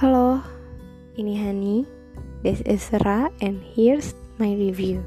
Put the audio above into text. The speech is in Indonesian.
Halo, ini Hani. This is Ra and here's my review.